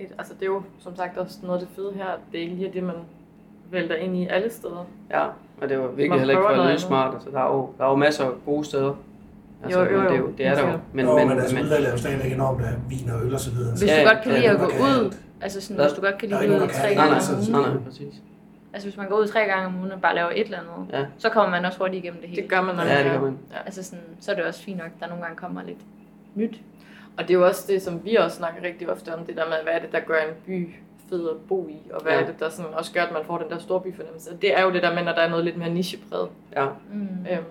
B: et, altså det er jo som sagt også noget af det fede her, det er ikke lige det, man vælter ind i alle steder.
C: Ja, og det var
B: Man
C: virkelig heller ikke for at lyde smart. Altså, der, er jo, der er jo masser af gode steder. Altså,
B: Jo, jo,
C: men Det, er
B: jo.
C: jo, det er der jo. Men,
A: Men, jo, men,
C: men,
A: altså,
C: men,
A: udvalget er jo stadigvæk enormt af vin og øl og så videre.
D: Hvis
C: Ja,
D: du
C: ja,
D: godt kan
C: ja,
D: lide at gå ud, altså sådan, hvis du godt kan lide at gå ud tre gange om ugen,
C: nej, nej, præcis.
D: altså hvis man går ud tre gange om ugen og bare laver et eller andet,
C: Ja.
D: så kommer man også hurtigt igennem det hele.
B: Det gør man, når
C: Ja, det
B: er-
C: gør man.
D: Altså sådan, så er det også fint nok, at der nogle gange kommer lidt nyt.
B: Og det er jo også det, som vi også snakker rigtig ofte om, det der med, hvad er det, der gør en by fed at bo i, og hvad
C: Ja.
B: er det, der sådan også gør, at man får den der storbyfornemmelse. Det er jo det der med, når der er noget lidt mere nichepræget.
C: Ja.
D: Mm.
B: Øhm,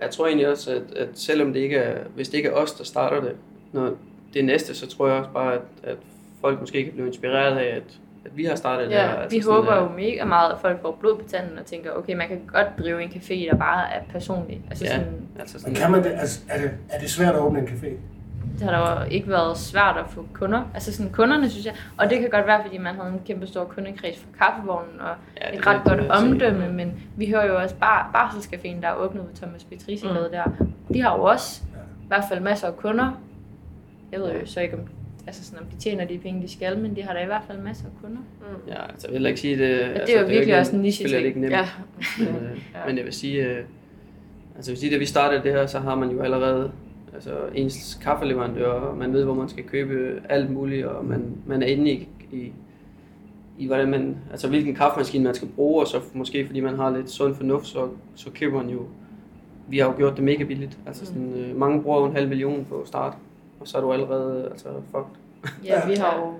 C: Jeg tror egentlig også, at, at selvom det ikke er, hvis det ikke er os, der starter det, når det næste, så tror jeg også bare, at, at folk måske kan blive inspireret af, at, at vi har startet det
B: Ja,
C: her. Altså
D: Vi håber
C: at-
D: jo mega meget, at folk får blod på tanden og tænker, okay, man kan godt drive en café, der bare er personlig. Altså
C: Ja.
D: sådan,
C: Altså
A: Men
C: sådan,
A: kan man det, altså, er, det, er det svært at åbne en café?
D: Det har der jo ikke været svært at få kunder. Altså sådan kunderne, synes jeg. Og det kan godt være, fordi man havde en kæmpe stor kundekreds for kaffevognen og
C: ja, det
D: et ret
C: det
D: godt
C: jeg sige.
D: omdømme, men vi hører jo også bare Barselscaféen, der er åbnet ved Thomas Petrisi mm. der. De har jo også
A: Ja.
D: i hvert fald masser af kunder. Jeg ved jo så ikke, om, altså sådan, om de tjener de penge, de skal, men de har da i hvert fald masser af kunder.
B: mm.
C: Ja, altså jeg vil ikke sige det. Ja,
D: det er jo virkelig også en niche
C: er det
D: ting.
C: ikke nemt.
B: Ja.
C: Men, øh,
B: Ja.
C: men jeg vil sige, øh, altså da vi startede det her, så har man jo allerede altså ens kaffeleverandør, og man ved, hvor man skal købe alt muligt, og man, man er inde i, i, i hvordan man, altså hvilken kaffemaskine man skal bruge, og så måske fordi man har lidt sund fornuft, så, så køber man jo vi har jo gjort det mega billigt. Altså sådan, øh, mange bruger jo en halv million på start, og så er du allerede altså, fucked.
D: Ja, vi har jo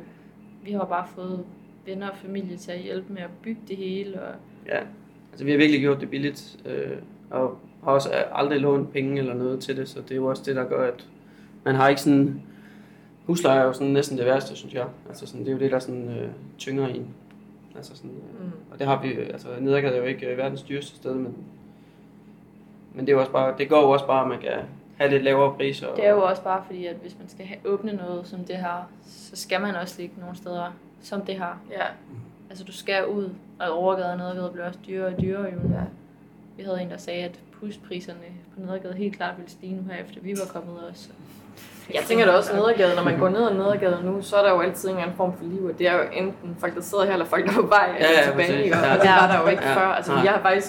D: vi har bare fået venner og familie til at hjælpe med at bygge det hele. Og,
C: Ja, altså vi har virkelig gjort det billigt, øh, og har også aldrig lånt penge eller noget til det, så det er jo også det, der gør, at man har ikke sådan... Husleje er jo sådan næsten det værste, synes jeg. Altså sådan, det er jo det, der sådan, øh, tynger en. Altså sådan, øh,
B: Mm.
C: og det har vi, altså Nedergade er jo ikke øh, verdens dyreste sted, men, men det, er jo også bare, det går jo også bare, at man kan have lidt lavere priser.
D: det er jo også bare fordi, at hvis man skal have, åbne noget som det her, så skal man også ligge nogle steder som det her.
B: Ja.
D: Altså du skal ud, og overgade og nedergade bliver også dyrere og dyrere. Jo.
B: Ja.
D: Vi havde en, der sagde, at huspriserne på nedergade helt klart ville stige nu her, efter vi var kommet også.
B: Jeg tænker da også nedergade, når man går ned ad nedergade nu, så er der jo altid en eller anden form for liv, og det er jo enten folk, der sidder her, eller folk, der er på vej
C: Ja, ja,
B: tilbage, ikke? og
C: Ja.
B: det var der jo ikke
C: Ja.
B: før. Altså,
C: Nej.
B: jeg har faktisk,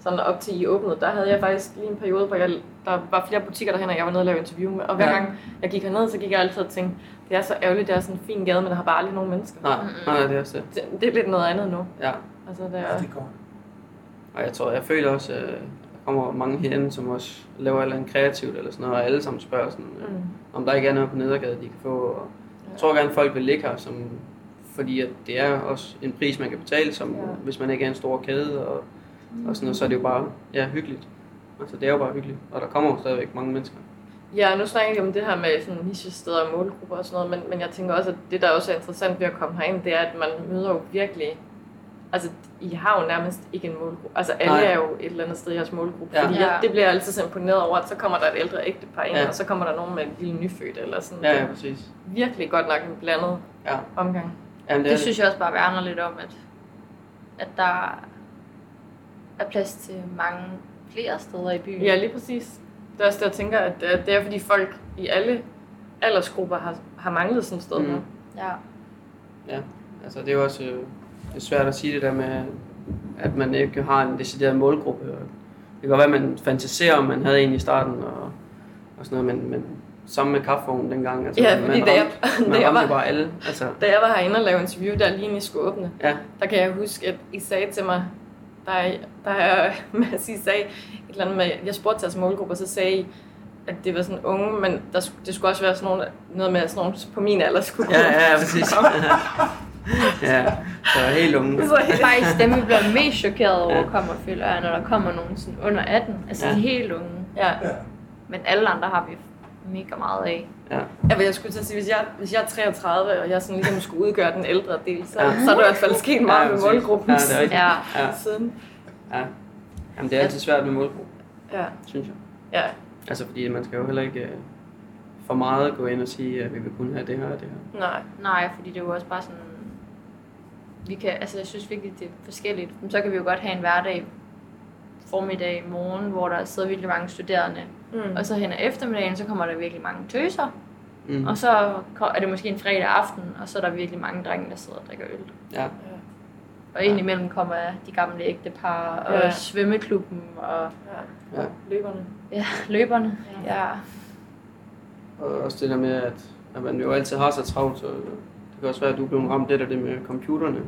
B: sådan op til I åbnede, der havde jeg faktisk lige en periode, hvor jeg, der var flere butikker derhen, og jeg var nede og lave interview med, og hver
C: Ja.
B: gang jeg gik herned, så gik jeg altid og tænkte, det er så ærgerligt, det er sådan en fin gade, men der har bare aldrig nogen mennesker.
C: Nej, nej, det er også det.
B: Det, det er lidt noget andet nu.
C: Ja,
B: Altså, det
A: Ja,
B: er,
A: det går.
C: og jeg tror, jeg føler også, der kommer mange herinde, som også laver et eller andet kreativt eller sådan noget, og alle sammen spørger sådan, øh,
B: mm,
C: om der ikke er noget på nedergade, de kan få. Og jeg tror gerne, folk vil ligge her, som, fordi at det er også en pris, man kan betale, som,
B: Ja.
C: hvis man ikke er en stor kæde, og, og sådan noget, så er det jo bare ja, hyggeligt. Altså, det er jo bare hyggeligt, og der kommer jo stadigvæk mange mennesker.
B: Ja, nu snakker jeg om det her med sådan nichesteder og målgrupper og sådan noget, men, men jeg tænker også, at det, der også er interessant ved at komme herind, det er, at man møder jo virkelig... Altså, I har jo nærmest ikke en målgruppe. Altså, alle
C: Nej.
B: er jo et eller andet sted i jeres målgruppe.
C: Ja.
B: Ja. Fordi
D: Ja.
B: jeg, det bliver jeg altid så imponeret over, at så kommer der et ældre ægtepar ind,
C: Ja.
B: ja. og så kommer der nogen med en lille nyfødt, eller sådan.
C: Ja, ja, præcis.
B: virkelig godt nok en blandet
C: Ja,
B: omgang.
C: Jamen, det,
D: Det synes jeg også bare værner lidt om, at, at der er plads til mange flere steder i byen.
B: Ja, lige præcis. Det er også det, jeg tænker, at det er, fordi folk i alle aldersgrupper har, har manglet sådan et sted. Mm.
D: ja.
C: Altså, det er jo også øh, det er svært at sige det der med, at man ikke har en decideret målgruppe. Det kan godt være, at man fantaserer om, man havde en i starten og, og sådan noget, men, men sammen med kaffevognen dengang. Altså,
B: Ja, fordi
C: man
B: da jeg-
C: ramte,
B: da jeg var-
C: bare alle. Altså,
B: Da jeg var herinde og lavede interview, der lige inden I skulle åbne,
C: ja,
B: der kan jeg huske, at I sagde til mig, der er, der er Mads, I sagde et eller andet med, jeg spurgte til jeres målgruppe, og så sagde I, at det var sådan unge, men der, det skulle også være sådan nogle, noget med sådan nogle på min alder skulle
C: ja, ja, præcis. ja, så helt unge.
B: Så
D: Det er faktisk dem, vi bliver mest chokeret over, kommer, føler jeg, når der kommer nogen sådan under 18. Altså
C: Ja.
D: de helt unge.
B: ja.
A: Ja.
D: Men alle andre har vi mega meget af.
C: Ja,
B: Ja, men jeg skulle til at sige, hvis jeg, hvis jeg er 33, og jeg sådan ligesom skulle udgøre den ældre del, så,
C: Ja.
B: ja. så er der i hvert fald sket meget
C: Ja,
B: med målgruppen
C: Ja, det er rigtigt.
D: Ja.
C: ja,
B: siden.
C: ja. Jamen, det er altid svært med målgruppe,
B: Ja,
C: synes jeg.
B: ja.
C: Altså, fordi man skal jo heller ikke øh, for meget gå ind og sige, at vi vil kun have det her og det her.
B: Nej.
D: Nej, fordi det er jo også bare sådan... Vi kan, altså jeg synes virkelig, det er forskelligt. Men så kan vi jo godt have en hverdag, formiddag, morgen, hvor der sidder virkelig mange studerende.
B: Mm.
D: Og så hen ad eftermiddagen, så kommer der virkelig mange tøser.
C: Mm.
D: Og så er det måske en fredag aften, og så er der virkelig mange drenge, der sidder og drikker øl.
C: Ja,
D: Og indimellem kommer de gamle ægtepar, og
B: Ja.
D: svømmeklubben, og
B: Ja.
C: Ja.
B: Løberne.
D: ja, løberne. Ja.
C: og også det der med, at, at man jo altid har så travlt, så kan også være, at du blevet ramt lidt af det med computerne.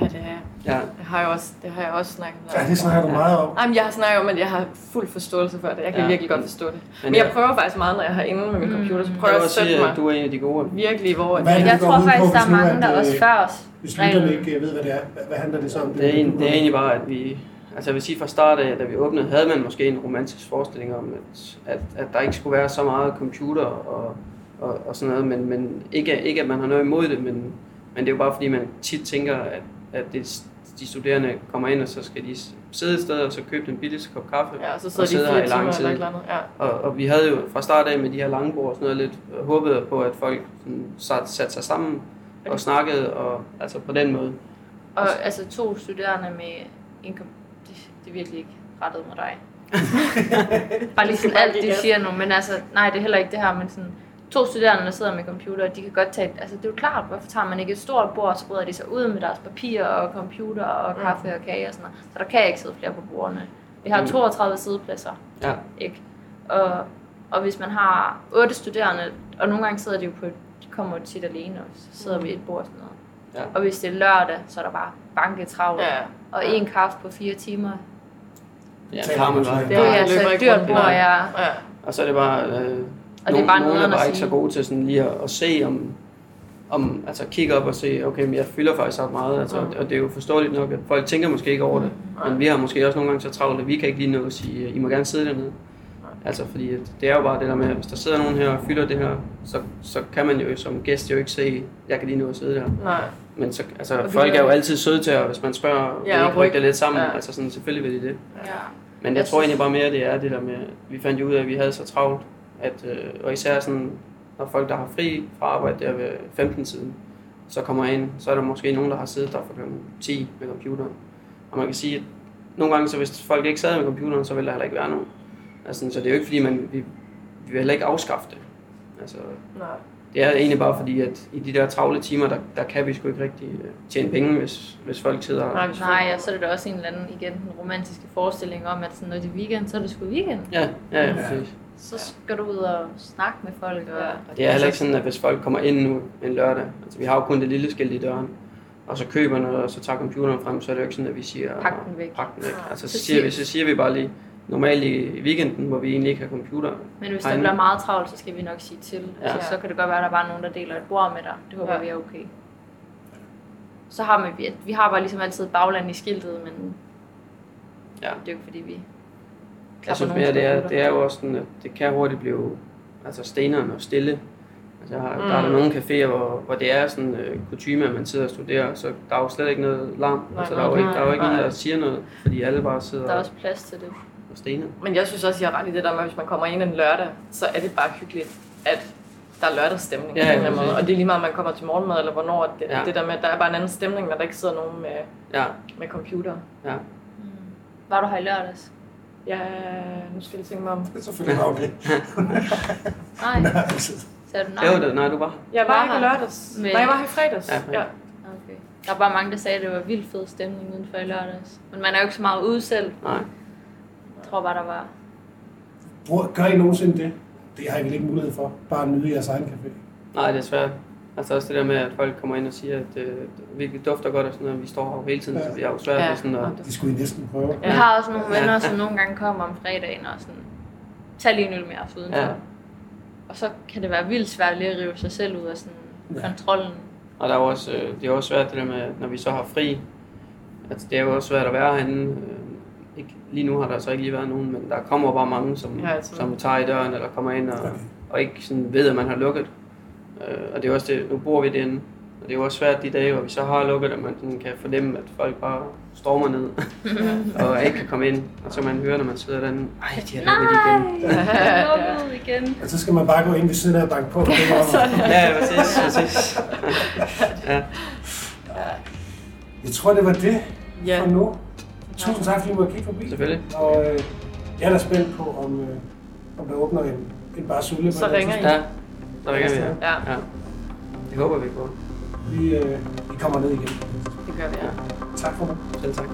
B: Ja, det er jeg.
C: Ja,
B: Det har jeg også, det har jeg også snakket med.
A: Ja, det snakker du meget om.
B: Jamen, jeg har snakket om, at jeg har fuld forståelse for det. Jeg kan
C: Ja.
B: ja. virkelig godt forstå det.
C: Men
B: Men jeg
C: jeg-
B: prøver faktisk meget, når jeg har inde med min
D: Mm.
B: computer, så
C: jeg
B: prøver
C: vil
B: jeg at sætte
C: sige, at
B: mig
C: du er en af de gode.
B: virkelig, hvor...
A: Hvad det,
D: Jeg
A: det
D: tror faktisk, der er mange, der
A: øh,
D: også før os.
A: Hvis lytterne ikke ved, hvad det er, hvad, handler det så om?
C: Det er, en, det er egentlig bare, at vi... Altså jeg vil sige fra start af, da vi åbnede, havde man måske en romantisk forestilling om, at, at, at der ikke skulle være så meget computer og, og, og sådan noget, men, men ikke, ikke at man har noget imod det, men, men det er jo bare fordi, man tit tænker, at, at det, de studerende kommer ind, og så skal de sidde et sted, og så købe den billigste kop kaffe.
B: Ja, og så
C: og
B: sidder de
C: sidder
B: fire
C: her i lang tid.
B: eller. Ja.
C: Og, og vi havde jo fra start af med de her lange bord og sådan noget lidt håbet på, at folk sådan, sat, satte sig sammen og snakkede, og altså på den måde.
D: Og altså to studerende med indkom, det, det er virkelig ikke rettet mod dig. bare lige sådan alt, de siger nu, men altså, nej, det er heller ikke det her, men sådan, to studerende, der sidder med computer, de kan godt tage, altså det er jo klart, hvorfor tager man ikke et stort bord, og så bryder de sig ud med deres papir og computer og kaffe og kage og sådan noget. Så der kan ikke sidde flere på bordene. Vi har
C: Mm.
D: 32 sædepladser,
C: Ja,
D: ikke? Og, og hvis man har otte studerende, og nogle gange sidder de jo på, de kommer tit alene, og så sidder vi ved et bord og sådan noget.
C: Ja.
D: Og hvis det er lørdag, så er der bare banketravlt.
B: Ja.
D: Og
B: Ja.
D: en kaffe på fire timer.
C: Ja, Karmelvej.
A: måske.
D: Det er altså et
B: ikke
D: dyrt bord, ja.
B: Ja.
C: Og så er det bare, øh,
D: Og det er bare nederen
C: er bare ikke så gode til sådan lige at, at se, om, om, altså kigge op og se, okay, men jeg fylder faktisk op meget, altså,
B: Mm.
C: og det er jo forståeligt nok, at folk tænker måske ikke over det,
B: Mm.
C: men vi har måske også nogle gange så travlt, at vi kan ikke lige nå at sige, I må gerne sidde dernede. Altså, fordi det er jo bare det der med, at hvis der sidder nogen her og fylder det her, så, så kan man jo som gæst jo ikke se, jeg kan lige nå at sidde der.
B: Nej.
C: Men så, altså,
B: Og
C: folk er jo altid søde til, at hvis man spørger,
B: Ja,
C: ikke rykke det lidt sammen,
B: ja.
C: altså sådan, selvfølgelig vil de det.
D: ja.
C: Men jeg
D: Jeg
C: tror
D: synes-
C: egentlig bare mere, det er det der med, vi fandt jo ud af, at vi havde så travlt, at, øh, og især sådan, når folk, der har fri fra arbejde der ved 15 tiden, så kommer ind, så er der måske nogen, der har siddet der fra kl. 10 med computeren. Og man kan sige, at nogle gange, så hvis folk ikke sad med computeren, så vil der heller ikke være nogen. Altså, så det er jo ikke fordi, man, vi, vi vil heller ikke afskaffe det. Altså,
B: Nej.
C: det er egentlig bare fordi, at i de der travle timer, der, der kan vi sgu ikke rigtig øh, tjene penge, hvis, hvis folk sidder
B: Nej, hvis
D: Nej, og så er det da også en eller anden, igen, den romantiske forestilling om, at sådan, når det er weekend, så er det sgu weekend.
C: Ja, ja, ja,
A: Ja.
C: præcis.
D: Så skal du ud og snakke med folk. Og,
B: Ja.
C: Og det er heller ikke sådan, at hvis folk kommer ind nu en lørdag, altså vi har jo kun det lille skilt i døren, og så køber noget, og så tager computeren frem, så er det jo ikke sådan, at vi siger,
D: Pak den væk.
C: Pak den væk. Altså så siger, vi, så siger vi bare lige, normalt i weekenden, hvor vi egentlig ikke har computer.
D: Men hvis der
C: Ej,
D: bliver meget travlt, så skal vi nok sige til.
C: Ja.
D: Altså, så kan det godt være, at der bare er nogen, der deler et bord med dig. Det håber
B: Ja.
D: vi er okay. Så har vi, vi har bare ligesom altid bagland i skiltet, men
C: Ja.
D: det er jo ikke fordi, vi
C: Jeg synes mere, det er, det er jo også sådan, at det kan hurtigt blive altså steneren og stille. Altså, jeg har, mm. der er der
B: Mm.
C: nogle caféer, hvor, hvor det er sådan øh, kutume, at man sidder og studerer, så der er jo slet ikke noget larm.
B: Nej,
C: altså, der, er jo ikke, der er jo ikke nogen, der siger noget, fordi alle bare sidder
D: der er også plads til det.
C: og stener.
B: Men jeg synes også, jeg har ret i det der med, at hvis man kommer ind en lørdag, så er det bare hyggeligt, at der er lørdagsstemning
C: Ja,
B: på en eller anden
C: præcis.
B: måde. Og det er lige meget, om man kommer til morgenmad, eller hvornår. Det,
C: ja.
B: det der med, at der er bare en anden stemning, når der ikke sidder nogen med,
C: Ja,
B: med computer.
C: ja.
D: Mm. Var du her i lørdags?
B: Ja, nu skal jeg tænke mig om.
A: Det er selvfølgelig var det.
D: Nej,
A: Nej,
D: sagde du nej?
C: Det var det, nej, du var.
B: Jeg var
D: Var
B: ikke
D: her.
B: lørdags.
D: Men-
B: Nej, jeg var her i fredags.
C: Ja,
B: Ja.
C: ja.
D: Okay. Der var bare mange, der sagde, at det var vildt fed stemning udenfor i lørdags. Men man er jo ikke så meget ude selv.
C: Nej.
D: Jeg tror bare, der var...
A: Bror, Gør I nogensinde det? Det har I vel ikke mulighed for. Bare nyde jeres egen café.
C: Nej, det er svært. Altså også det der med, at folk kommer ind og siger, at øh, vi dufter godt og sådan noget, vi står her hele tiden,
A: Ja.
C: så vi har jo svært
B: Ja.
C: ved sådan at...
A: Det skulle I næsten prøve.
D: Ja. Vi har også nogle venner,
C: Ja.
D: som nogle gange kommer om fredagen og sådan, tag lige en øl med os udenfor.
C: Ja.
D: Og så kan det være vildt svært lige at rive sig selv ud af sådan
A: Ja.
D: kontrollen.
C: Og der er også, øh, det er også svært det der med, når vi så har fri, at det er jo også svært at være herinde. Øh, Ikke, lige nu har der så ikke lige været nogen, men der kommer bare mange, som,
B: Ja, altså.
C: som tager i døren eller kommer ind og,
A: Okay.
C: og ikke sådan ved, at man har lukket. Øh, og det er også det, nu bor vi derinde, og det er jo også svært de dage, hvor vi så har lukket, at man sådan kan fornemme, at folk bare stormer ned og ikke kan komme ind. Og så man høre, når man sidder derinde, ej, de har lukket igen.
D: Nej, er igen.
A: Og så skal man bare gå ind ved siden af og banke på. Det var,
C: Ja, ja, præcis, præcis. Ja.
A: jeg tror, det var det
B: Ja.
A: for nu. Tusind tak, fordi I måtte kigge forbi.
C: Selvfølgelig.
A: Og øh, jeg er da spændt på, om, øh, om der åbner en, en bar sulle.
B: Så ringer I.
C: Ja, så ringer vi.
B: Ja,
C: Ja. Det håber vi på.
A: Vi, øh, vi kommer ned igen.
B: det gør vi.
C: Ja.
A: Tak for nu.
C: Selv tak.